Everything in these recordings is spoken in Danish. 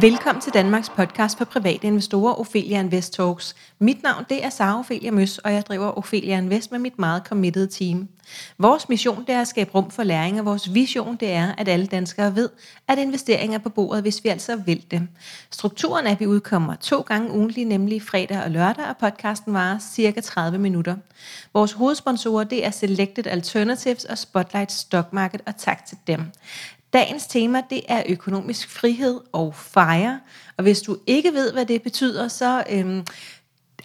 Velkommen til Danmarks podcast for private investorer, Ophelia Invest Talks. Mit navn det er Sara Ophelia Møs, og jeg driver Ophelia Invest med mit meget committed team. Vores mission det er at skabe rum for læring, og vores vision det er, at alle danskere ved, at investeringer er på bordet, hvis vi altså vil det. Strukturen er, at vi udkommer to gange ugentlig, nemlig fredag og lørdag, og podcasten varer cirka 30 minutter. Vores hovedsponsorer det er Selected Alternatives og Spotlight Stock Market, og tak til dem. Dagens tema det er økonomisk frihed og fejre. Og hvis du ikke ved, hvad det betyder, så øhm,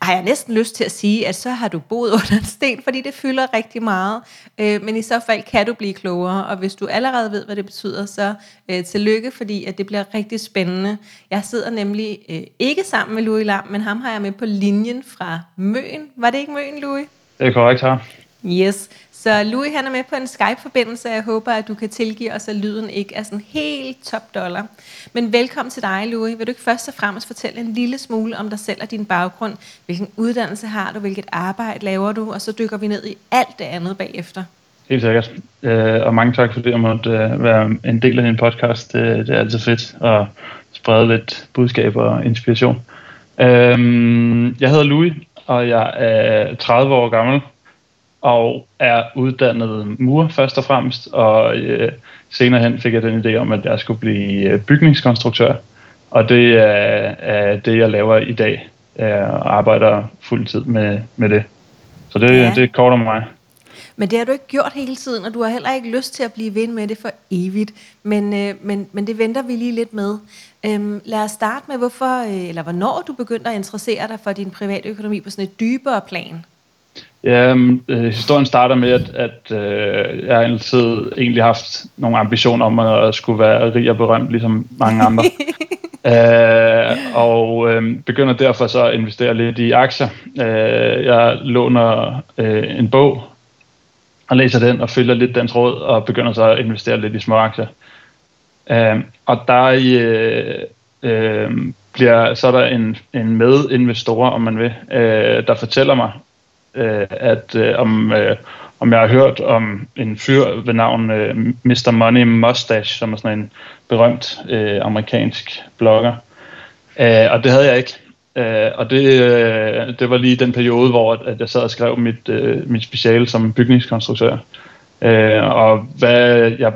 har jeg næsten lyst til at sige, at så har du boet under en sten, fordi det fylder rigtig meget. Øh, men i så fald kan du blive klogere, og hvis du allerede ved, hvad det betyder, så øh, tillykke, fordi at det bliver rigtig spændende. Jeg sidder nemlig øh, ikke sammen med Louis Lam, men ham har jeg med på linjen fra Møen. Var det ikke Møen, Louis? Det er korrekt her. Yes. Så Louis han er med på en Skype-forbindelse, og jeg håber, at du kan tilgive os, at lyden ikke er sådan helt top dollar. Men velkommen til dig, Louis. Vil du ikke først og fremmest fortælle en lille smule om dig selv og din baggrund? Hvilken uddannelse har du? Hvilket arbejde laver du? Og så dykker vi ned i alt det andet bagefter. Helt sikkert. Øh, og mange tak, fordi jeg måtte øh, være en del af din podcast. Det, det er altid fedt at sprede lidt budskab og inspiration. Øh, jeg hedder Louis, og jeg er 30 år gammel og er uddannet mur først og fremmest, og øh, senere hen fik jeg den idé om, at jeg skulle blive øh, bygningskonstruktør, og det er, er det, jeg laver i dag. Jeg arbejder fuldtid med, med det. Så det, ja. det er kort om mig. Men det har du ikke gjort hele tiden, og du har heller ikke lyst til at blive ved med det for evigt. Men, øh, men, men det venter vi lige lidt med. Øhm, lad os starte med, hvorfor, øh, eller hvornår du begyndte at interessere dig for din private økonomi på sådan et dybere plan. Ja, øh, historien starter med, at, at øh, jeg har altid egentlig haft nogle ambitioner om at skulle være rig og berømt, ligesom mange andre. øh, og øh, begynder derfor så at investere lidt i aktier. Øh, jeg låner øh, en bog og læser den og følger lidt dens råd og begynder så at investere lidt i små aktier. Øh, og der øh, øh, bliver, så er der en, en medinvestor, om man vil, øh, der fortæller mig, øh, at øh, om, øh, om jeg har hørt om en fyr ved navn øh, Mr. Money Mustache, som er sådan en berømt øh, amerikansk blogger. Øh, og det havde jeg ikke. Øh, og det, øh, det var lige den periode, hvor at jeg sad og skrev mit, øh, mit speciale som bygningskonstruktør. Øh, og hvad jeg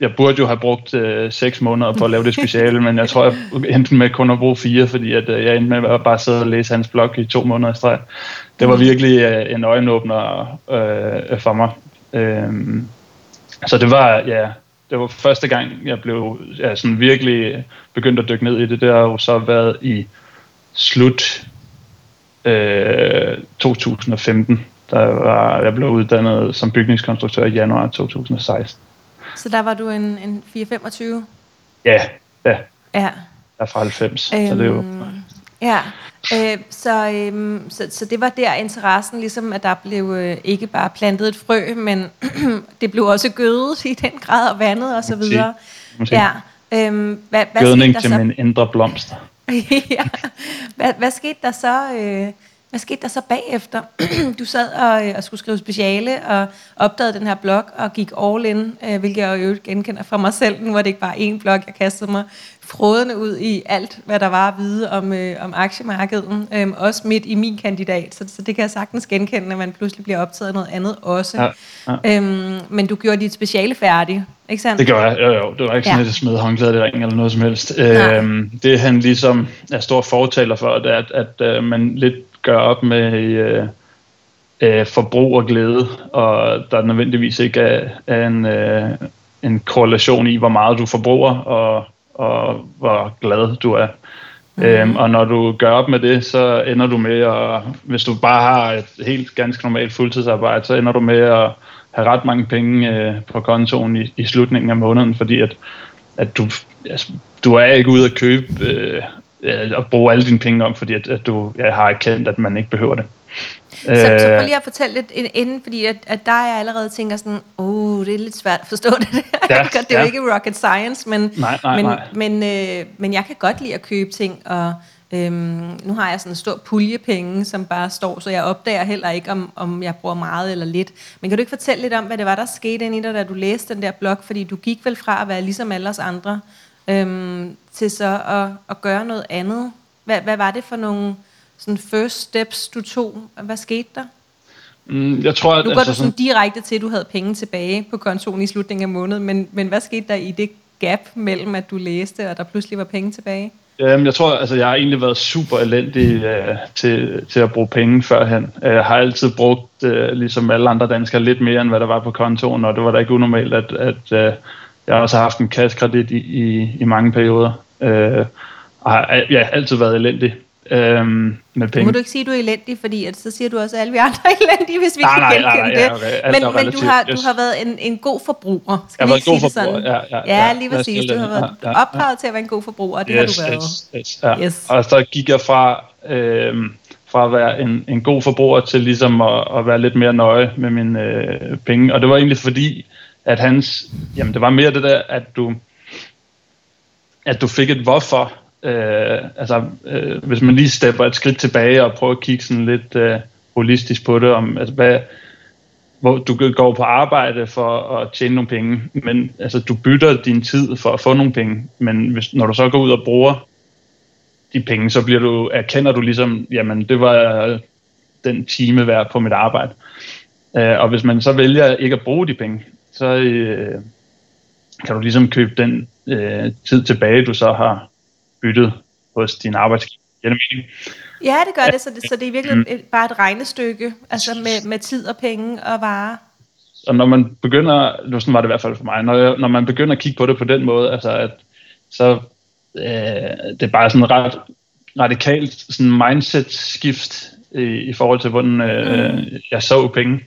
jeg burde jo have brugt øh, seks måneder på at lave det speciale, men jeg tror, jeg endte med kun at bruge fire, fordi at, øh, jeg endte med at bare sidde og læse hans blog i to måneder i streg. Det var virkelig øh, en øjenåbner øh, for mig. Øh, så det var, ja, det var første gang, jeg blev ja, sådan virkelig begyndt at dykke ned i det. Det har jo så været i slut øh, 2015, der var, jeg blev uddannet som bygningskonstruktør i januar 2016. Så der var du en, en 4-25? Ja, ja. Ja. Jeg er fra 90, øhm, så det er jo... Øhm, ja, øh, så, øh, så, så det var der interessen, ligesom at der blev øh, ikke bare plantet et frø, men det blev også gødet i den grad og vandet og så videre. Ja. Øhm, hvad, hvad Gødning til så? min indre blomster. ja. Hvad, hvad skete der så? Øh, hvad skete der så bagefter? du sad og, øh, og skulle skrive speciale og opdagede den her blog og gik all in, øh, hvilket jeg jo genkender fra mig selv. Nu var det ikke bare én blog, jeg kastede mig frådende ud i alt, hvad der var at vide om, øh, om aktiemarkedet. Øh, også midt i min kandidat, så, så det kan jeg sagtens genkende, at man pludselig bliver optaget af noget andet også. Ja, ja. Øhm, men du gjorde dit speciale færdigt, ikke sandt? Det gjorde jeg, jo, jo. Det var ikke sådan, ja. at smed håndklædet i ring eller noget som helst. Øhm, det han ligesom er stor fortaler for, det er, at, at, at man lidt gøre op med øh, øh, forbrug og glæde, og der nødvendigvis ikke er, er en, øh, en korrelation i, hvor meget du forbruger, og, og hvor glad du er. Mm. Øhm, og når du gør op med det, så ender du med at, hvis du bare har et helt ganske normalt fuldtidsarbejde, så ender du med at have ret mange penge øh, på kontoen i, i slutningen af måneden, fordi at, at du, altså, du er ikke ude at købe øh, at bruge alle dine penge om, fordi at, at du ja, har erkendt, at man ikke behøver det. Så, så prøv øh, lige at fortælle lidt inden, fordi at, at der er jeg allerede tænker sådan, oh, det er lidt svært at forstå det Ja, det er ja. jo ikke rocket science, men, nej, nej, men, nej. Men, øh, men jeg kan godt lide at købe ting, og øhm, nu har jeg sådan en stor puljepenge, som bare står, så jeg opdager heller ikke, om, om jeg bruger meget eller lidt. Men kan du ikke fortælle lidt om, hvad det var, der skete ind i dig, da du læste den der blog? Fordi du gik vel fra at være ligesom alle os andre, øhm, til så at, at gøre noget andet. Hvad, hvad var det for nogle sådan first steps, du tog? Hvad skete der? Mm, jeg tror, at, nu går altså, du sådan direkte til, at du havde penge tilbage på kontoen i slutningen af måneden, men, men hvad skete der i det gap mellem, at du læste, og der pludselig var penge tilbage? Jamen, jeg tror, altså, jeg har egentlig været super elendig uh, til, til at bruge penge førhen. Jeg har altid brugt, uh, ligesom alle andre danskere, lidt mere, end hvad der var på kontoen, og det var da ikke unormalt, at, at uh, jeg også har haft en kassekredit i, i, i mange perioder. Uh, og har ja, altid været elendig øhm, med penge. Må du ikke sige, at du er elendig, fordi at så siger du også, at alle vi andre er elendige, hvis vi nej, kan nej, genkende nej, nej, ja, det. men, men du, har, du har været en, en god forbruger. Skal jeg har været en god forbruger, ja, ja, ja. Ja, lige præcis. Du har været ja, ja, opdraget til at være en god forbruger, og det yes, har du været. Yes, yes, ja. yes. Og så gik jeg fra... Øhm, fra at være en, en god forbruger til ligesom at, at være lidt mere nøje med mine øh, penge. Og det var egentlig fordi, at hans, jamen det var mere det der, at du, at du fik et hvorfor øh, altså, øh, hvis man lige stepper et skridt tilbage og prøver at kigge sådan lidt øh, holistisk på det, om altså, hvad, hvor du går på arbejde for at tjene nogle penge, men altså, du bytter din tid for at få nogle penge, men hvis, når du så går ud og bruger de penge, så bliver du, erkender du ligesom, jamen det var den time værd på mit arbejde. Øh, og hvis man så vælger ikke at bruge de penge, så øh, kan du ligesom købe den øh, tid tilbage, du så har byttet hos din arbejdsgiver. Ja, det gør det, så det, så det er virkelig mm. et, bare et regnestykke, altså med, med tid og penge og varer. Og når man begynder, nu sådan var det i hvert fald for mig, når, når man begynder at kigge på det på den måde, altså at så øh, det er bare sådan ret radikalt sådan mindset-skift i, i forhold til, hvordan øh, mm. jeg så penge.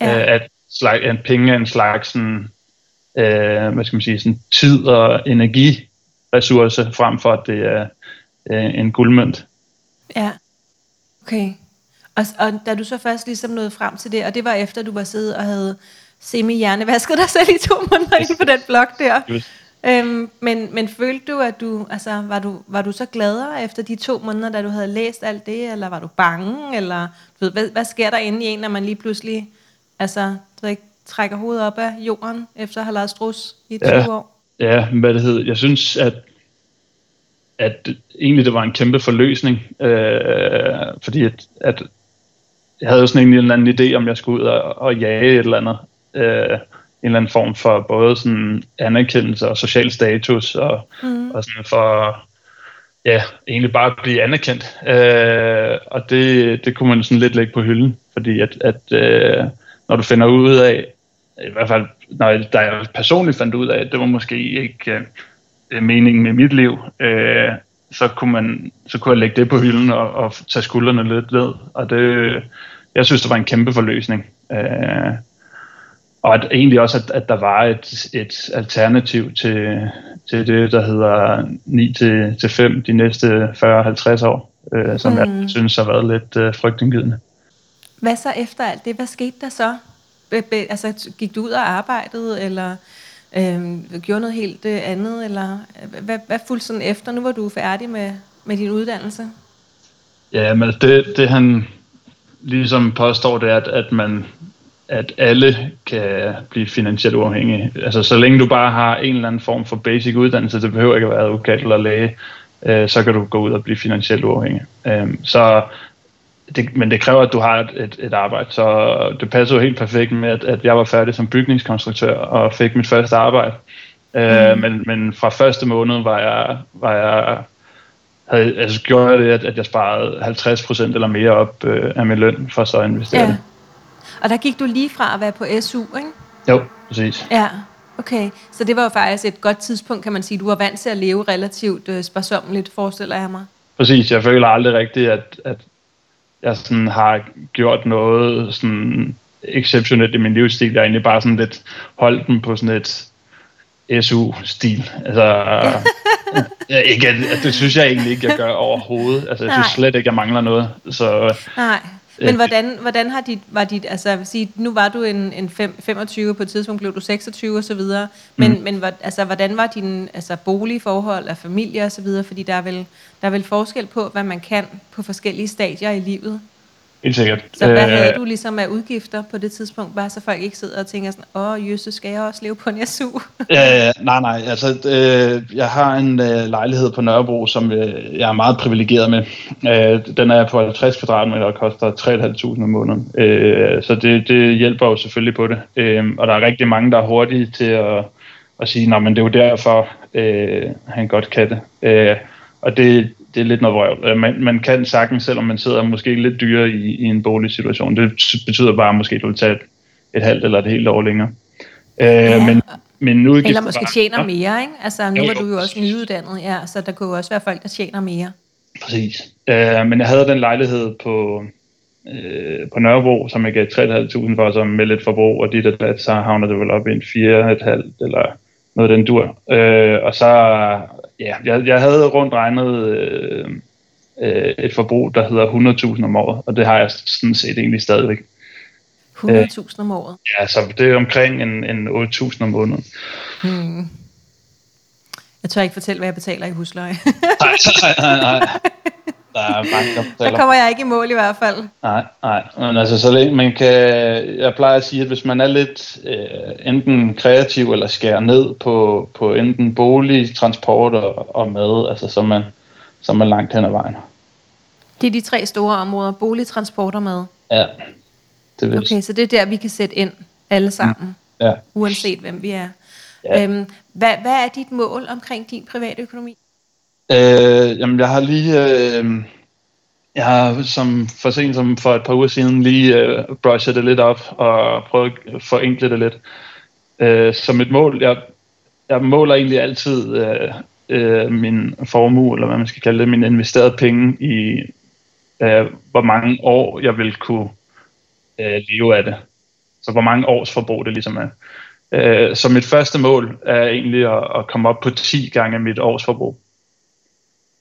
Ja. Øh, at, slag, at penge er en slags sådan, øh, hvad skal man sige, sådan tid og energi ressource, frem for at det er øh, en guldmønt. Ja, okay. Og, og da du så først ligesom nåede frem til det, og det var efter, du var siddet og havde semi-hjernevasket dig selv i to måneder inde på den blog der. Yes. Øhm, men, men følte du, at du, altså, var du, var du så gladere efter de to måneder, da du havde læst alt det, eller var du bange, eller du ved, hvad, hvad sker der inde i en, når man lige pludselig altså, ikke, trækker hovedet op af jorden, efter at have lavet strus i 20 ja. år? Ja, hvad det hed. Jeg synes, at, at egentlig det var en kæmpe forløsning, øh, fordi at, at jeg havde jo sådan en eller anden idé, om jeg skulle ud og, og jage et eller andet. Øh, en eller anden form for både sådan anerkendelse og social status, og, mm. og sådan for ja, egentlig bare at blive anerkendt. Øh, og det, det kunne man sådan lidt lægge på hylden, fordi at, at øh, når du finder ud af, i hvert fald når jeg, personligt fandt ud af, at det var måske ikke øh, meningen med mit liv, øh, så, kunne man, så kunne jeg lægge det på hylden og, og tage skuldrene lidt ned. Og det, jeg synes, det var en kæmpe forløsning. Øh, og at, egentlig også, at, at der var et, et alternativ til, til det, der hedder 9-5 de næste 40-50 år, øh, som mm. jeg synes har været lidt øh, frygtindgydende. Hvad så efter alt det? Hvad skete der så? Be, be, altså, gik du ud og arbejdede, eller øh, gjorde noget helt øh, andet, eller øh, hvad, hvad fulgte sådan efter? Nu var du færdig med, med din uddannelse. Ja, men altså, det, det han ligesom påstår, det er, at, at man at alle kan blive finansielt uafhængige. Altså så længe du bare har en eller anden form for basic uddannelse, det behøver ikke at være advokat eller læge, øh, så kan du gå ud og blive finansielt uafhængig. Øh, så det, men det kræver, at du har et, et, et arbejde. Så det passer jo helt perfekt med, at, at jeg var færdig som bygningskonstruktør og fik mit første arbejde. Øh, mm. Uh, men, men fra første måned var jeg, var jeg havde, altså gjorde jeg det, at, at jeg sparede 50% eller mere op uh, af min løn for så at investere ja. det. Og der gik du lige fra at være på SU, ikke? Jo, præcis. Ja, okay. Så det var jo faktisk et godt tidspunkt, kan man sige. Du var vant til at leve relativt uh, sparsommeligt, forestiller jeg mig. Præcis, jeg føler aldrig rigtigt, at, at jeg sådan har gjort noget sådan exceptionelt i min livsstil. Jeg har egentlig bare sådan lidt holdt den på sådan et SU-stil. Altså, ja, ikke, det synes jeg egentlig ikke, jeg gør overhovedet. Altså, jeg synes slet ikke, jeg mangler noget. Så, Nej. Men hvordan, hvordan har dit, var dit, altså sige, nu var du en, en fem, 25, på et tidspunkt blev du 26 og så videre, men, mm. men altså, hvordan var din altså, boligforhold og familie og så videre, fordi der er, vel, der er vel forskel på, hvad man kan på forskellige stadier i livet? Helt sikkert. Så hvad havde du ligesom af udgifter på det tidspunkt, bare så folk ikke sidder og tænker sådan, åh, jøsse, skal jeg også leve på en SU? øh, nej, nej, altså øh, jeg har en øh, lejlighed på Nørrebro, som øh, jeg er meget privilegeret med. Øh, den er på 50 kvadratmeter og koster 3.500 om måneden, øh, så det, det hjælper jo selvfølgelig på det. Øh, og der er rigtig mange, der er hurtige til at, at sige, nej, men det er jo derfor, øh, han godt kan det. Øh, og det, det er lidt noget vrøvl. Øh, man, man kan sagtens, selvom man sidder måske lidt dyre i, i en boligsituation. Det betyder bare, at måske du vil tage et, et halvt eller et helt år længere. Øh, ja. men, men udgift eller måske tjener mere, ikke? Altså, nu er du jo også nyuddannet, ja, så der kunne jo også være folk, der tjener mere. Præcis. Øh, men jeg havde den lejlighed på, øh, på Nørrebro, som jeg gav 3.500 for, som med lidt forbrug, og dit og dat, så havner det vel op i en 4,5 eller noget den dur. Øh, og så ja, jeg, jeg havde rundt regnet øh, øh, et forbrug, der hedder 100.000 om året, og det har jeg sådan set egentlig stadigvæk. 100.000 om året? Ja, så det er omkring en, en 8.000 om måneden. Hmm. Jeg tør ikke fortælle, hvad jeg betaler i husleje. nej, nej, nej, nej. Der er mange, der. Der kommer jeg ikke i mål i hvert fald. Nej, nej. Men altså, så længe man kan... Jeg plejer at sige, at hvis man er lidt øh, enten kreativ eller skærer ned på, på enten bolig, transport og, og mad, altså, så er, man, så er man langt hen ad vejen. Det er de tre store områder, bolig, transport og mad? Ja, det vil Okay, så det er der, vi kan sætte ind alle sammen, mm. ja. uanset hvem vi er. Ja. Øhm, hvad, hvad er dit mål omkring din private økonomi? Øh, jamen, jeg har lige... Øh, jeg har som, for sent som for et par uger siden lige øh, brushet det lidt op og prøvet at forenkle det lidt. Øh, som et mål, jeg, jeg måler egentlig altid øh, øh, min formue, eller hvad man skal kalde det, min investerede penge i, øh, hvor mange år jeg vil kunne øh, leve af det. Så hvor mange års forbrug det ligesom er. Øh, så mit første mål er egentlig at, at komme op på 10 gange mit års forbrug.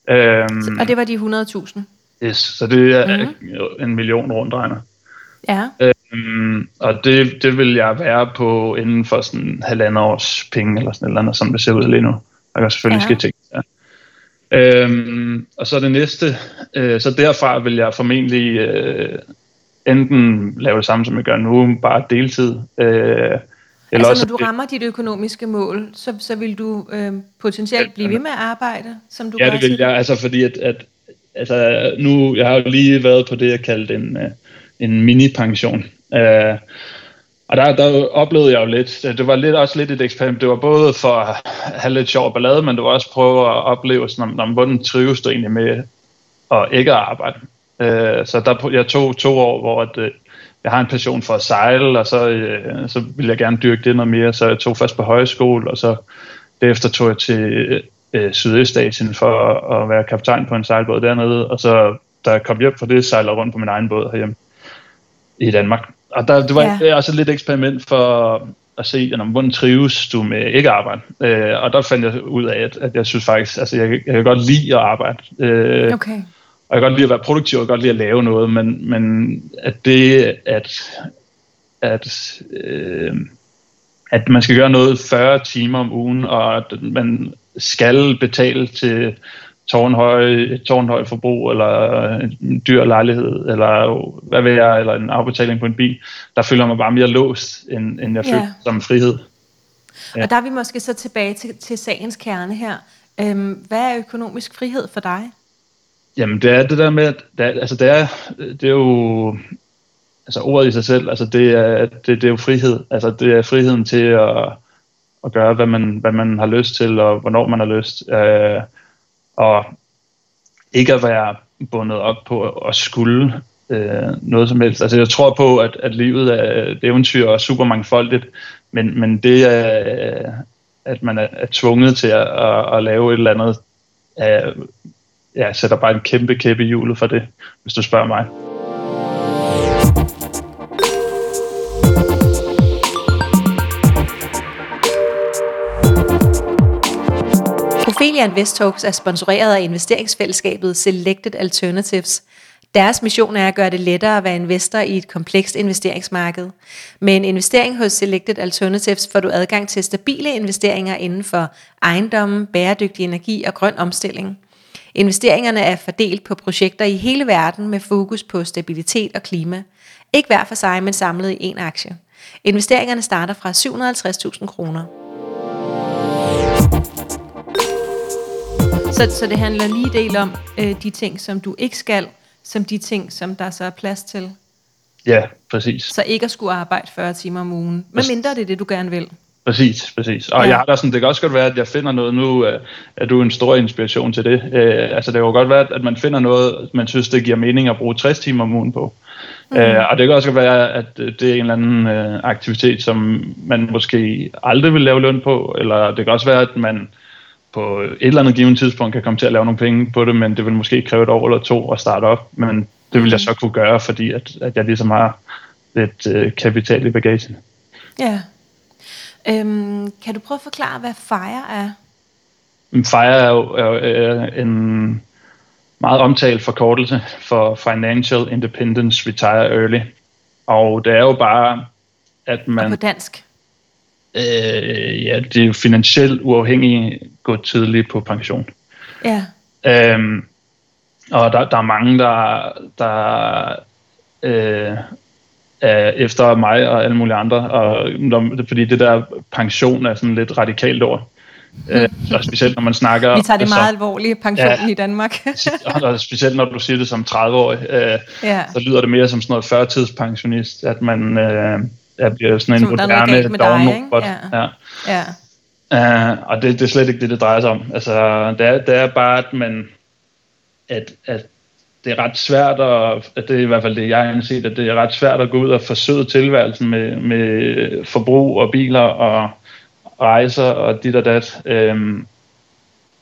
Øhm, og det var de 100.000? Yes, så det er mm-hmm. en million rundt regner. Ja. Øhm, og det, det vil jeg være på inden for sådan halvandet års penge, eller sådan et eller andet, som det ser ud lige nu. Der kan selvfølgelig ja. ske ting. Ja. Øhm, og så det næste, øh, så derfra vil jeg formentlig øh, enten lave det samme, som jeg gør nu, bare deltid, øh, eller altså når du rammer dit økonomiske mål, så, så vil du øh, potentielt blive ved med at arbejde, som du Ja, det vil jeg, altså fordi at, at altså, nu, jeg har jo lige været på det, jeg kaldte en, øh, en mini-pension. Uh, og der, der oplevede jeg jo lidt, det var lidt også lidt et eksperiment, det var både for at have lidt sjov ballade, men det var også prøve at opleve, sådan, om, hvordan trives du egentlig med at ikke at arbejde. Uh, så der, jeg tog to år, hvor at, jeg har en passion for at sejle, og så, øh, så vil jeg gerne dyrke det noget mere, så jeg tog først på højskole, og så derefter tog jeg til øh, Sydøstasien for at, at være kaptajn på en sejlbåd dernede, og så da jeg kom hjem fra det, sejlede rundt på min egen båd herhjemme i Danmark. Og der, det var ja. også et lidt eksperiment for at se, hvordan trives du med ikke arbejde. Øh, og der fandt jeg ud af, at, at jeg synes faktisk, altså jeg, jeg kan godt lide at arbejde. Øh, okay og jeg kan godt lide at være produktiv, og jeg kan godt lide at lave noget, men, men at det, at, at, øh, at man skal gøre noget 40 timer om ugen, og at man skal betale til tårnhøj, et tårnhøj forbrug, eller en dyr lejlighed, eller hvad ved jeg, eller en afbetaling på en bil, der føler mig bare mere låst, end, end jeg føler yeah. som frihed. Ja. Og der er vi måske så tilbage til, til sagens kerne her. Øhm, hvad er økonomisk frihed for dig? Jamen, det er det der med, at det er, altså, det er, det er jo, altså ordet i sig selv, altså det er, det, det er jo frihed. Altså det er friheden til at, at gøre, hvad man, hvad man har lyst til, og hvornår man har lyst. Øh, og ikke at være bundet op på at skulle øh, noget som helst. Altså jeg tror på, at, at livet er et eventyr og super mangfoldigt, men, men det er, at man er, er tvunget til at, at, at lave et eller andet, er, ja, sætter bare en kæmpe kæppe i hjulet for det, hvis du spørger mig. Ophelia Invest Talks er sponsoreret af investeringsfællesskabet Selected Alternatives. Deres mission er at gøre det lettere at være investor i et komplekst investeringsmarked. Med en investering hos Selected Alternatives får du adgang til stabile investeringer inden for ejendommen, bæredygtig energi og grøn omstilling. Investeringerne er fordelt på projekter i hele verden med fokus på stabilitet og klima. Ikke hver for sig, men samlet i en aktie. Investeringerne starter fra 750.000 kroner. Så, så det handler lige del om øh, de ting, som du ikke skal, som de ting, som der så er plads til. Ja, præcis. Så ikke at skulle arbejde 40 timer om ugen. Men mindre det er det, du gerne vil. Præcis, præcis. Og ja. jeg har da sådan, det kan også godt være, at jeg finder noget nu, øh, at du er en stor inspiration til det. Øh, altså det kan jo godt være, at man finder noget, man synes, det giver mening at bruge 60 timer om ugen på. Mm. Øh, og det kan også godt være, at det er en eller anden øh, aktivitet, som man måske aldrig vil lave løn på, eller det kan også være, at man på et eller andet givet tidspunkt kan komme til at lave nogle penge på det, men det vil måske kræve et år eller to at starte op. Men det vil jeg så kunne gøre, fordi at, at jeg ligesom har lidt øh, kapital i bagagen. Ja. Øhm, kan du prøve at forklare, hvad FIRE er? FIRE er jo, er, er en meget omtalt forkortelse for Financial Independence Retire Early. Og det er jo bare, at man... Og på dansk? Øh, ja, det er jo finansielt uafhængigt gå tidligt på pension. Ja. Øhm, og der, der er mange, der, der øh, er efter mig og alle mulige andre, og, fordi det der pension er sådan lidt radikalt ord. Øh, og specielt når man snakker... Vi tager det meget alvorligt, pensionen ja, i Danmark. og specielt når du siger det som 30-årig, øh, ja. så lyder det mere som sådan noget førtidspensionist, at man øh, er, bliver sådan en moderne dognrobot. Ja. ja. ja. Uh, og det, det er slet ikke det, det drejer sig om. Altså, det er, det er bare, at man... At, at det er ret svært, at, at det er i hvert fald det, jeg har set, at det er ret svært at gå ud og forsøge tilværelsen med, med forbrug og biler og rejser og dit og dat. Øhm,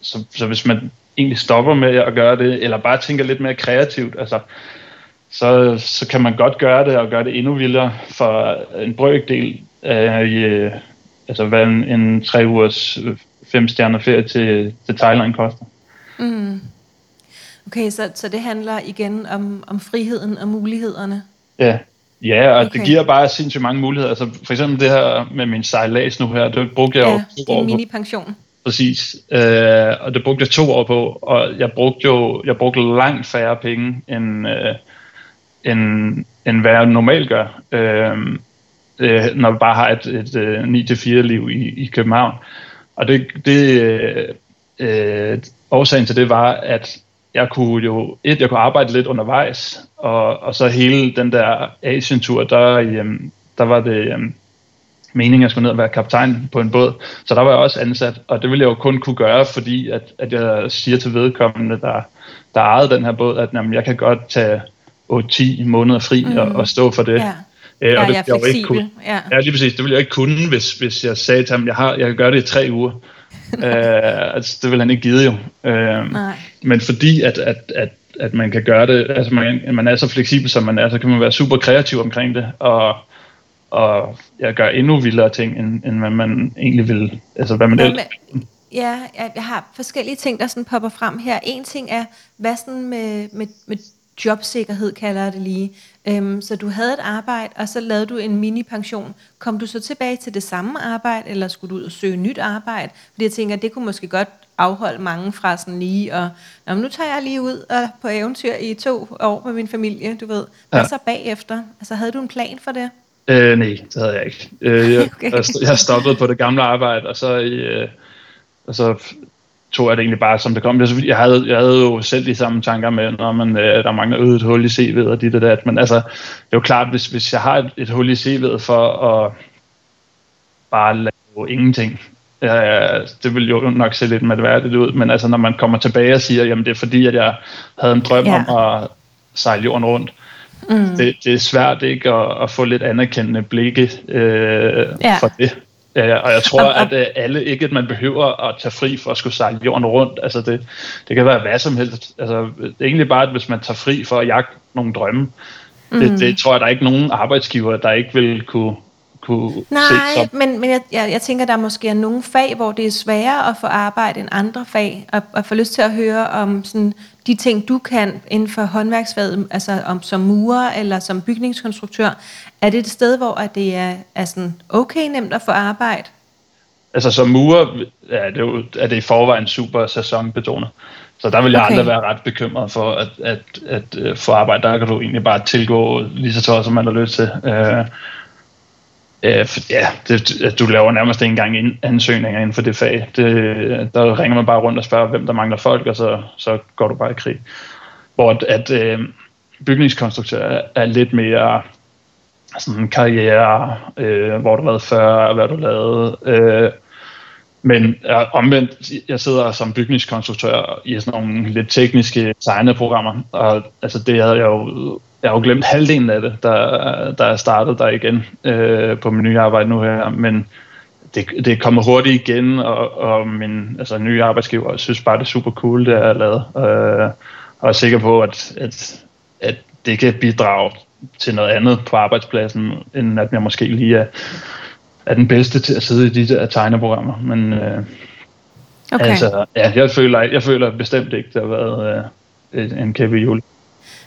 så, så hvis man egentlig stopper med at gøre det, eller bare tænker lidt mere kreativt, altså, så, så kan man godt gøre det og gøre det endnu vildere for en brøkdel af i, altså hvad en, en tre ugers øh, fem stjerner ferie til, til Thailand koster. Mm. Okay, så, så det handler igen om, om friheden og mulighederne? Ja, ja og okay. det giver bare sindssygt mange muligheder. Altså for eksempel det her med min sejlads nu her, det brugte jeg ja, jo to år mini-pension. På. Præcis, øh, og det brugte jeg to år på, og jeg brugte jo jeg brugte langt færre penge, end, øh, end, end hvad jeg normalt gør. Øh, øh, når vi bare har et, et, et 9-4 liv i, i København. Og det, det øh, øh, årsagen til det var, at jeg kunne jo, et, jeg kunne arbejde lidt undervejs, og, og så hele den der Asien-tur, der, øhm, der var det øhm, meningen, at jeg skulle ned og være kaptajn på en båd. Så der var jeg også ansat, og det ville jeg jo kun kunne gøre, fordi at, at jeg siger til vedkommende, der, der ejede den her båd, at jamen, jeg kan godt tage 8-10 måneder fri mm. og, og stå for det. Ja. Øh, ja, og det jeg er ikke kunne. Ja. ja, lige præcis. Det ville jeg ikke kunne, hvis, hvis jeg sagde til ham, jeg, har, jeg kan gøre det i tre uger. øh, altså, det vil han ikke give jo. Øh, Nej. Men fordi at, at, at, at man kan gøre det, altså man, man er så fleksibel som man er, så kan man være super kreativ omkring det, og, og ja, gøre endnu vildere ting, end, end hvad man egentlig vil, altså hvad man ellers... Ja, jeg har forskellige ting, der sådan popper frem her. En ting er, hvad sådan med, med, med jobsikkerhed, kalder jeg det lige. Øhm, så du havde et arbejde, og så lavede du en mini-pension. Kom du så tilbage til det samme arbejde, eller skulle du ud og søge nyt arbejde? Fordi jeg tænker, det kunne måske godt afholde mange fra sådan lige, og Nå, nu tager jeg lige ud og på eventyr i to år med min familie, du ved. Hvad ja. så bagefter? Altså, havde du en plan for det? Øh, nej, det havde jeg ikke. Øh, jeg, okay. jeg stoppede på det gamle arbejde, og så, øh, og så tog jeg det egentlig bare, som det kom. Jeg havde, jeg havde jo selv de samme tanker med, når man, øh, der mangler øget et hul i CV'et og dit og dat. Men altså, det er jo klart, hvis, hvis jeg har et, et hul i CV'et for at bare lave ingenting, Ja, det vil jo nok se lidt mærkværdigt ud, men altså når man kommer tilbage og siger, jamen det er fordi, at jeg havde en drøm ja. om at sejle jorden rundt, mm. det, det er svært ikke at, at få lidt anerkendende blikke øh, ja. for det. Ja, og jeg tror, at øh, alle, ikke at man behøver at tage fri for at skulle sejle jorden rundt. Altså det, det kan være hvad som helst. Altså, det er egentlig bare, at hvis man tager fri for at jagte nogle drømme, mm. det, det tror jeg, der er ikke nogen arbejdsgiver, der ikke vil kunne, kunne Nej, se som. men, men jeg, jeg, jeg tænker, der måske er nogle fag, hvor det er sværere at få arbejde end andre fag, og, og få lyst til at høre om sådan, de ting, du kan inden for håndværksfaget, altså om som murer eller som bygningskonstruktør. Er det et sted, hvor det er, er sådan okay nemt at få arbejde? altså som murer ja, det er, jo, er det i forvejen super sæsonbetonet. Så der vil jeg okay. aldrig være ret bekymret for at, at, at, at øh, få arbejde. Der kan du egentlig bare tilgå lige så tøj, som man har lyst til. Øh, øh, ja, det, du laver nærmest ikke engang ansøgninger inden for det fag. Det, der ringer man bare rundt og spørger, hvem der mangler folk, og så, så går du bare i krig. Hvor at, at øh, bygningskonstruktør er lidt mere sådan en karriere, øh, hvor du har været før, hvad du lavede. Øh, men jeg, omvendt, jeg sidder som bygningskonstruktør i sådan nogle lidt tekniske tegneprogrammer, og altså det havde jeg jo, jeg har jo glemt halvdelen af det, der, der er startet der igen øh, på min nye arbejde nu her, men det, det kommer hurtigt igen, og, og min altså, nye arbejdsgiver synes bare, det er super cool, det er lavet, øh, og er sikker på, at, at, at det kan bidrage til noget andet på arbejdspladsen, end at jeg måske lige er, er den bedste til at sidde i de der tegneprogrammer. Men øh, okay. altså, ja, jeg, føler, jeg føler bestemt ikke, det har været øh, en kæmpe jul.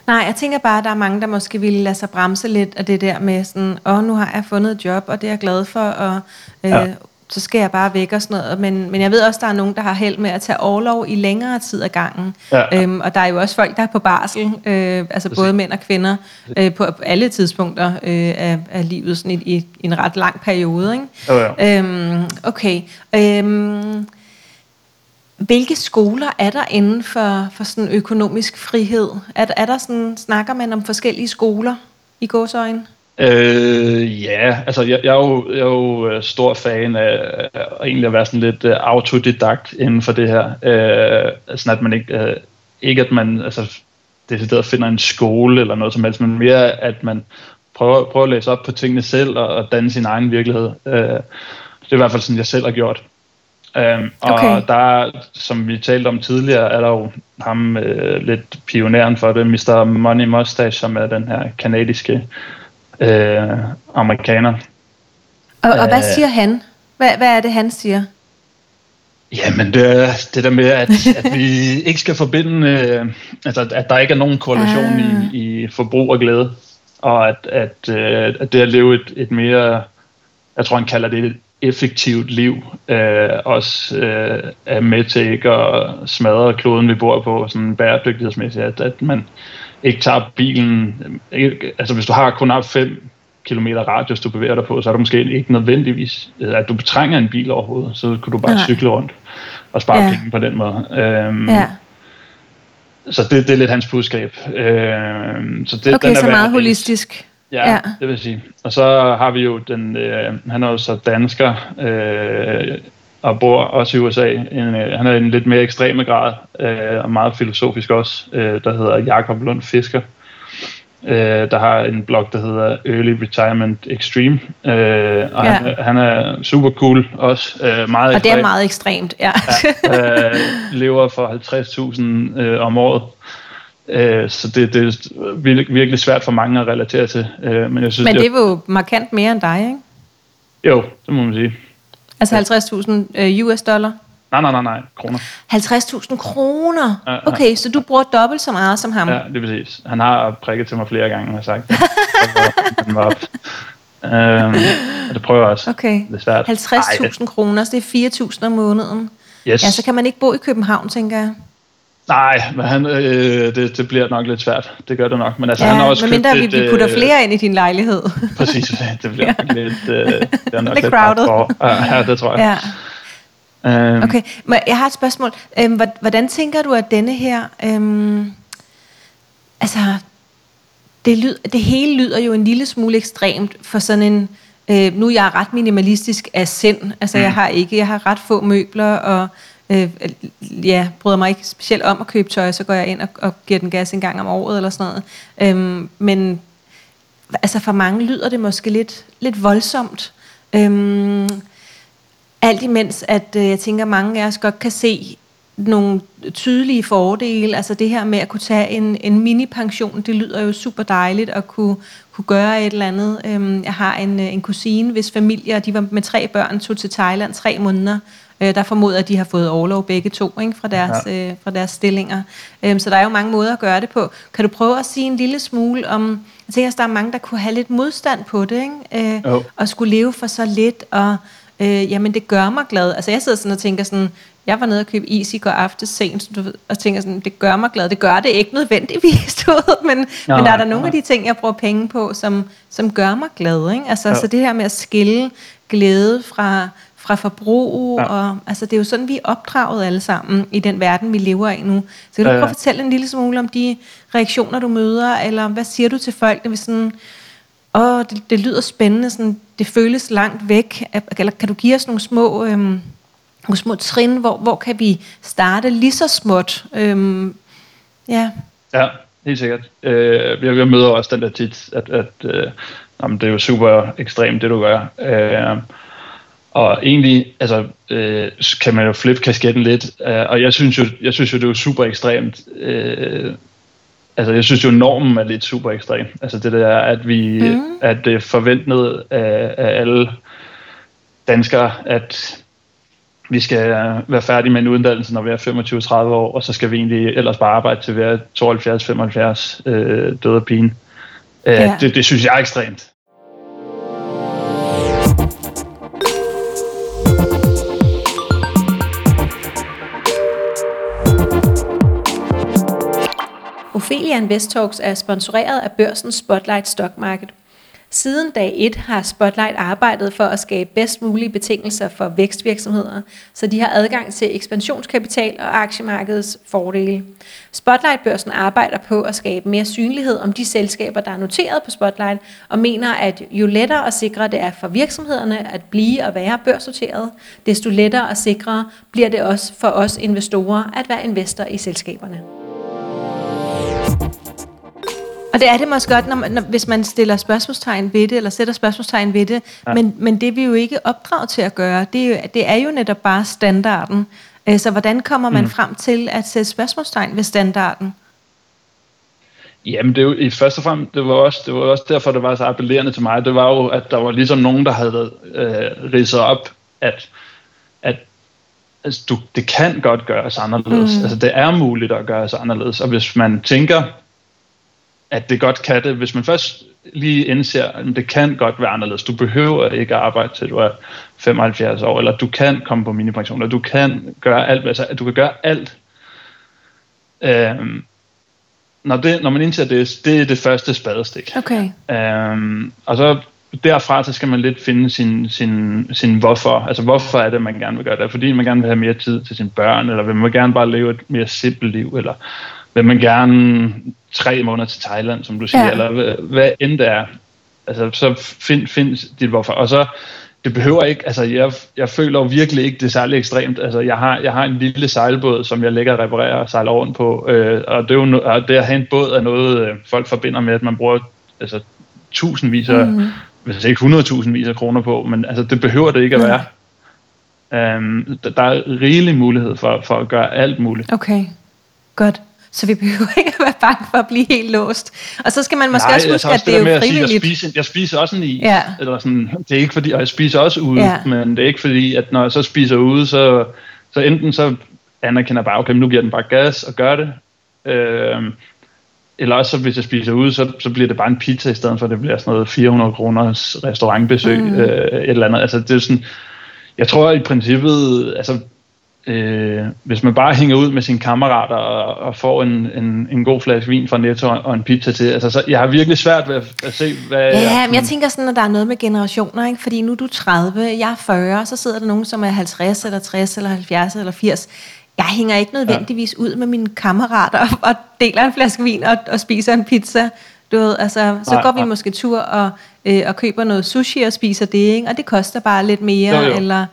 Nej, jeg tænker bare, at der er mange, der måske ville lade sig bremse lidt af det der med sådan, åh, nu har jeg fundet et job, og det er jeg glad for, og øh, ja så skal jeg bare væk og sådan noget. Men, men jeg ved også, der er nogen, der har held med at tage overlov i længere tid ad gangen. Ja. Øhm, og der er jo også folk, der er på barsel, øh, altså Præcis. både mænd og kvinder, øh, på alle tidspunkter øh, af, af livet, sådan i, i, en ret lang periode. Ikke? Ja, ja. Øhm, okay. Øhm, hvilke skoler er der inden for, for sådan økonomisk frihed? Er, er der sådan, snakker man om forskellige skoler i gåsøjne? Øh, ja, altså jeg, jeg, er jo, jeg er jo øh, stor fan af, af egentlig at være sådan lidt uh, autodidakt inden for det her. Uh, sådan at man ikke, uh, ikke at man altså, decideret finder en skole eller noget som helst, men mere at man prøver, prøver at læse op på tingene selv og, og danne sin egen virkelighed. Uh, det er i hvert fald sådan, jeg selv har gjort. Um, og okay. der, som vi talte om tidligere, er der jo ham uh, lidt pioneren for det, Mr. Money Mustache, som er den her kanadiske øh, amerikaner. Og, og hvad øh, siger han? Hvad, hvad er det, han siger? Jamen, det, det der med, at, at vi ikke skal forbinde, øh, altså at der ikke er nogen korrelation ah. i, i forbrug og glæde, og at, at, øh, at det at leve et, et mere, jeg tror han kalder det et effektivt liv, øh, også øh, er med til ikke at smadre kloden, vi bor på, sådan bæredygtighedsmæssigt, at, at man ikke tager bilen, ikke, altså hvis du har kun har 5 km radius, du bevæger dig på, så er det måske ikke nødvendigvis, at du betrænger en bil overhovedet, så kunne du bare Nej. cykle rundt og spare ja. penge på den måde. Øhm, ja. Så det, det er lidt hans budskab. Øhm, så det, okay, den er så meget holistisk. Ja, ja, det vil sige. Og så har vi jo den, øh, han er jo så dansker, øh, og bor også i USA. En, øh, han er en lidt mere ekstreme grad, øh, og meget filosofisk også, øh, der hedder Jakob Lund Fisker. Øh, der har en blog, der hedder Early Retirement Extreme, øh, og ja. han, han er super cool også. Øh, meget og det er meget ekstremt, ja. ja øh, lever for 50.000 øh, om året. Øh, så det, det er virkelig, svært for mange at relatere til. Øh, men jeg synes, men det er jo markant mere end dig, ikke? Jo, det må man sige. Altså 50.000 øh, US dollar? Nej, nej, nej, nej, kroner. 50.000 kroner? Ja, ja. Okay, så du bruger dobbelt så meget som ham? Ja, det er præcis. Han har prikket til mig flere gange, har sagt. han var op. Øhm, og det prøver jeg også. Okay. Det er svært. 50.000 kroner, så det er 4.000 om måneden. Yes. Ja, så kan man ikke bo i København, tænker jeg. Nej, men han, øh, det, det bliver nok lidt svært. Det gør det nok. Men altså, ja, han har også men mindre vi, vi putter øh, flere ind i din lejlighed. præcis, det bliver ja. lidt, øh, det er nok lidt, lidt crowded. Ja, det tror jeg. Ja. Um, okay, men jeg har et spørgsmål. Um, hvordan tænker du, at denne her... Um, altså, det, lyd, det hele lyder jo en lille smule ekstremt for sådan en... Uh, nu er jeg ret minimalistisk af sind. Altså, mm. jeg har ikke... Jeg har ret få møbler, og øh, ja, bryder mig ikke specielt om at købe tøj, så går jeg ind og, og giver den gas en gang om året eller sådan noget. Øhm, men altså for mange lyder det måske lidt, lidt voldsomt. Øhm, alt imens, at øh, jeg tænker, at mange af os godt kan se nogle tydelige fordele. Altså det her med at kunne tage en, en mini-pension, det lyder jo super dejligt at kunne, kunne gøre et eller andet. Øhm, jeg har en, øh, en kusine, hvis familie, de var med tre børn, tog til Thailand tre måneder, Øh, der formoder, at de har fået overlov begge to ikke, fra, deres, ja. øh, fra deres stillinger. Øh, så der er jo mange måder at gøre det på. Kan du prøve at sige en lille smule om... Jeg tænker, at der er mange, der kunne have lidt modstand på det, ikke? Øh, oh. og skulle leve for så lidt, og øh, jamen det gør mig glad. Altså jeg sidder sådan og tænker sådan, jeg var nede og købe is i går aftes sent, du ved, og tænker sådan, det gør mig glad. Det gør det ikke nødvendigvis, du ved, men, ja, men der er der nogle ja. af de ting, jeg bruger penge på, som, som gør mig glad. Ikke? Altså, ja. Så det her med at skille glæde fra, fra forbrug, ja. og altså, det er jo sådan, vi er opdraget alle sammen i den verden, vi lever i nu. Så kan du ja, ja. prøve at fortælle en lille smule om de reaktioner, du møder, eller hvad siger du til folk, når vi sådan, åh, det, det lyder spændende, sådan, det føles langt væk, eller kan du give os nogle små... Øhm, nogle små trin, hvor, hvor kan vi starte lige så småt? Øhm, ja. ja, helt sikkert. Øh, jeg, jeg møder også den der tit, at, at øh, jamen, det er jo super ekstremt, det du gør. Øh, og egentlig altså, øh, kan man jo flippe kasketten lidt, øh, og jeg synes, jo, jeg synes jo, det er jo super ekstremt. Øh, altså, jeg synes jo, normen er lidt super ekstrem. Altså det der, at vi, mm. at det er forventet af, af alle danskere, at vi skal være færdige med en uddannelse, når vi er 25-30 år, og så skal vi egentlig ellers bare arbejde til vi er 72-75 øh, døde pine. Øh, ja. det, det synes jeg er ekstremt. Ophelia Invest Talks er sponsoreret af børsen Spotlight Stock Market. Siden dag 1 har Spotlight arbejdet for at skabe bedst mulige betingelser for vækstvirksomheder, så de har adgang til ekspansionskapital og aktiemarkedets fordele. Spotlight-børsen arbejder på at skabe mere synlighed om de selskaber, der er noteret på Spotlight, og mener, at jo lettere og sikre det er for virksomhederne at blive og være børsnoteret, desto lettere og sikrere bliver det også for os investorer at være investor i selskaberne. Og det er det måske godt, når man, når, hvis man stiller spørgsmålstegn ved det, eller sætter spørgsmålstegn ved det. Ja. Men, men det er vi jo ikke opdraget til at gøre. Det er jo, det er jo netop bare standarden. Øh, så hvordan kommer man mm. frem til at sætte spørgsmålstegn ved standarden? Jamen, det er jo i først og fremmest, det var, også, det var også derfor, det var så appellerende til mig. Det var jo, at der var ligesom nogen, der havde øh, ridset op, at, at altså, du, det kan godt gøres anderledes. Mm. Altså, det er muligt at gøres anderledes. Og hvis man tænker, at det godt kan det. Hvis man først lige indser, at det kan godt være anderledes. Du behøver ikke at arbejde til du er 75 år, eller du kan komme på minipension, eller du kan gøre alt. Altså, du kan gøre alt. Øhm, når, det, når man indser det, det er det første spadestik. Okay. Øhm, og så derfra så skal man lidt finde sin, sin, sin hvorfor. Altså hvorfor er det, man gerne vil gøre det? Fordi man gerne vil have mere tid til sine børn, eller vil man gerne bare leve et mere simpelt liv, eller vil man gerne tre måneder til Thailand, som du siger, ja. eller hvad, hvad end det er. Altså, så find, find dit hvorfor. Og så, det behøver ikke, altså jeg, jeg føler jo virkelig ikke, det er særlig ekstremt. Altså jeg har, jeg har en lille sejlbåd, som jeg lægger og reparerer og sejler rundt på, øh, og det er jo og det at have en båd er noget, øh, folk forbinder med, at man bruger altså, tusindvis af, mm. hvis ikke hundredtusindvis af kroner på, men altså det behøver det ikke at være. Um, der er rigelig mulighed for, for at gøre alt muligt. Okay, godt. Så vi behøver ikke at være bange for at blive helt låst. Og så skal man måske Nej, også huske, at det er jo frivilligt. Sige, jeg, spiser, jeg spiser også en is. Ja. Eller sådan, det er ikke fordi, og jeg spiser også ude, ja. men det er ikke fordi, at når jeg så spiser ude, så, så enten så anerkender jeg bare, okay, nu giver den bare gas og gør det. Øh, eller også så hvis jeg spiser ude, så, så bliver det bare en pizza i stedet for, at det bliver sådan noget 400 kroners restaurantbesøg, mm. øh, et eller andet. Altså det er sådan, jeg tror i princippet, altså øh, hvis man bare hænger ud med sine kammerater og, og får en, en, en god flaske vin fra Netto og en pizza til, altså så, jeg har virkelig svært ved at, at se, hvad... Ja, jeg, men jeg tænker sådan, at der er noget med generationer, ikke? fordi nu er du 30, jeg er 40, så sidder der nogen, som er 50 eller 60 eller 70 eller 80. Jeg hænger ikke nødvendigvis ja. ud med mine kammerater og, og deler en flaske vin og, og spiser en pizza. Du ved, altså, så nej, går vi nej. måske tur og, øh, og køber noget sushi og spiser det, ikke? og det koster bare lidt mere, jo, jo. eller...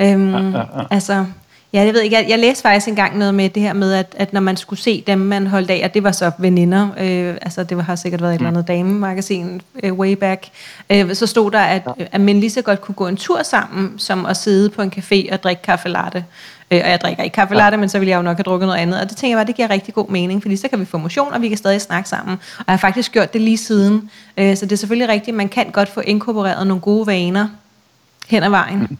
Øhm, ja, ja, ja. Altså, Ja, jeg ved ikke. Jeg, jeg læste faktisk engang noget med det her med, at, at når man skulle se dem, man holdt af, og det var så veninder, øh, altså det har sikkert været et mm. eller andet damemagasin øh, way back, øh, så stod der, at, ja. at man lige så godt kunne gå en tur sammen, som at sidde på en café og drikke kaffe latte. Øh, og jeg drikker ikke kaffe latte, ja. men så ville jeg jo nok have drukket noget andet. Og det tænker jeg bare, det giver rigtig god mening, fordi så kan vi få motion, og vi kan stadig snakke sammen. Og jeg har faktisk gjort det lige siden. Øh, så det er selvfølgelig rigtigt, man kan godt få inkorporeret nogle gode vaner hen ad vejen. Mm.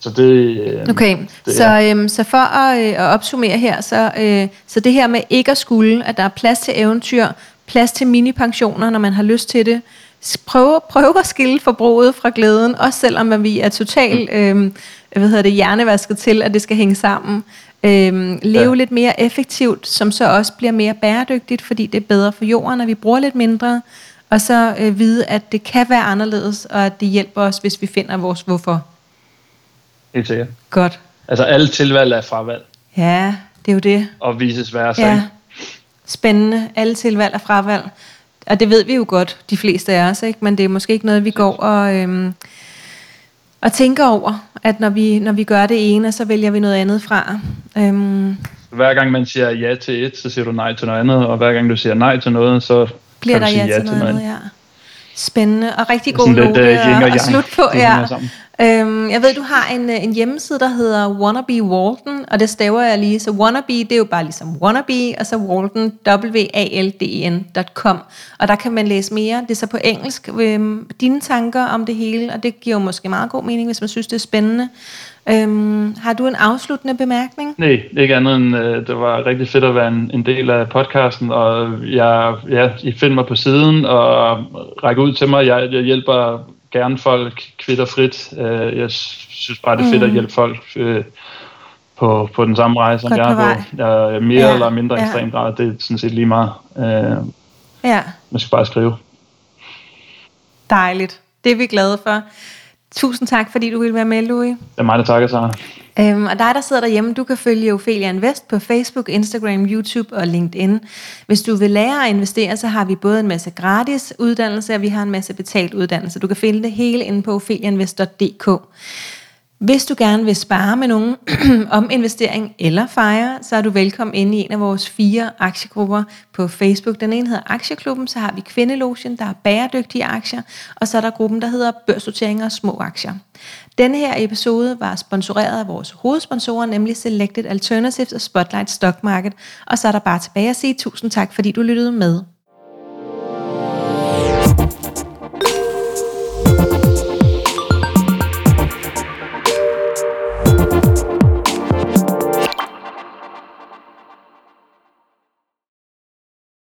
Så det, øh, okay, det så, øhm, så for at, øh, at opsummere her, så, øh, så det her med ikke at skulle, at der er plads til eventyr, plads til mini-pensioner, når man har lyst til det, prøve, prøve at skille forbruget fra glæden, også selvom vi er totalt øh, hvad hedder det, hjernevasket til, at det skal hænge sammen. Øh, leve ja. lidt mere effektivt, som så også bliver mere bæredygtigt, fordi det er bedre for jorden, og vi bruger lidt mindre. Og så øh, vide, at det kan være anderledes, og at det hjælper os, hvis vi finder vores hvorfor. Helt sikkert. Godt. Altså alle tilvalg er fravalg. Ja, det er jo det. Og vises værre Ja. Spændende. Alle tilvalg er fravalg. Og det ved vi jo godt, de fleste af os, ikke? men det er måske ikke noget, vi går og, øhm, og tænker over, at når vi, når vi gør det ene, så vælger vi noget andet fra. Øhm, Hver gang man siger ja til et, så siger du nej til noget andet, og hver gang du siger nej til noget, så bliver der du sige ja til noget andet, ja. Spændende og rigtig god lidt, note øh, yin og yang. slutte på. Ja. Øhm, jeg ved, du har en, øh, en hjemmeside, der hedder Wannabe Walden, og det staver jeg lige. Så Wannabe, det er jo bare ligesom Wannabe, og så Walden, w a l d e n.com. Og der kan man læse mere. Det er så på engelsk. Øhm, dine tanker om det hele, og det giver jo måske meget god mening, hvis man synes, det er spændende. Øhm, har du en afsluttende bemærkning? Nej, ikke andet end, øh, det var rigtig fedt at være en, en del af podcasten, og jeg, ja, I finder mig på siden og rækker ud til mig. Jeg, jeg hjælper gerne folk kvitterfrit. Øh, jeg synes bare, det er fedt at hjælpe folk øh, på, på den samme rejse, som Godt jeg er på. Jeg er mere Ja, eller mindre ja. ekstrem grad, det er sådan set lige meget. Øh, Ja. man skal bare skrive. Dejligt. Det er vi glade for. Tusind tak, fordi du ville være med, Louis. Det er mig, der takker sig. Øhm, og dig, der sidder derhjemme, du kan følge Ophelia Invest på Facebook, Instagram, YouTube og LinkedIn. Hvis du vil lære at investere, så har vi både en masse gratis uddannelse, og vi har en masse betalt uddannelse. Du kan finde det hele inde på opheliainvest.dk. Hvis du gerne vil spare med nogen om investering eller fejre, så er du velkommen inde i en af vores fire aktiegrupper på Facebook. Den ene hedder Aktieklubben, så har vi Kvindelogen, der er bæredygtige aktier, og så er der gruppen, der hedder Børsnoteringer og små aktier. Denne her episode var sponsoreret af vores hovedsponsorer, nemlig Selected Alternatives og Spotlight Stock Market, og så er der bare tilbage at sige tusind tak, fordi du lyttede med.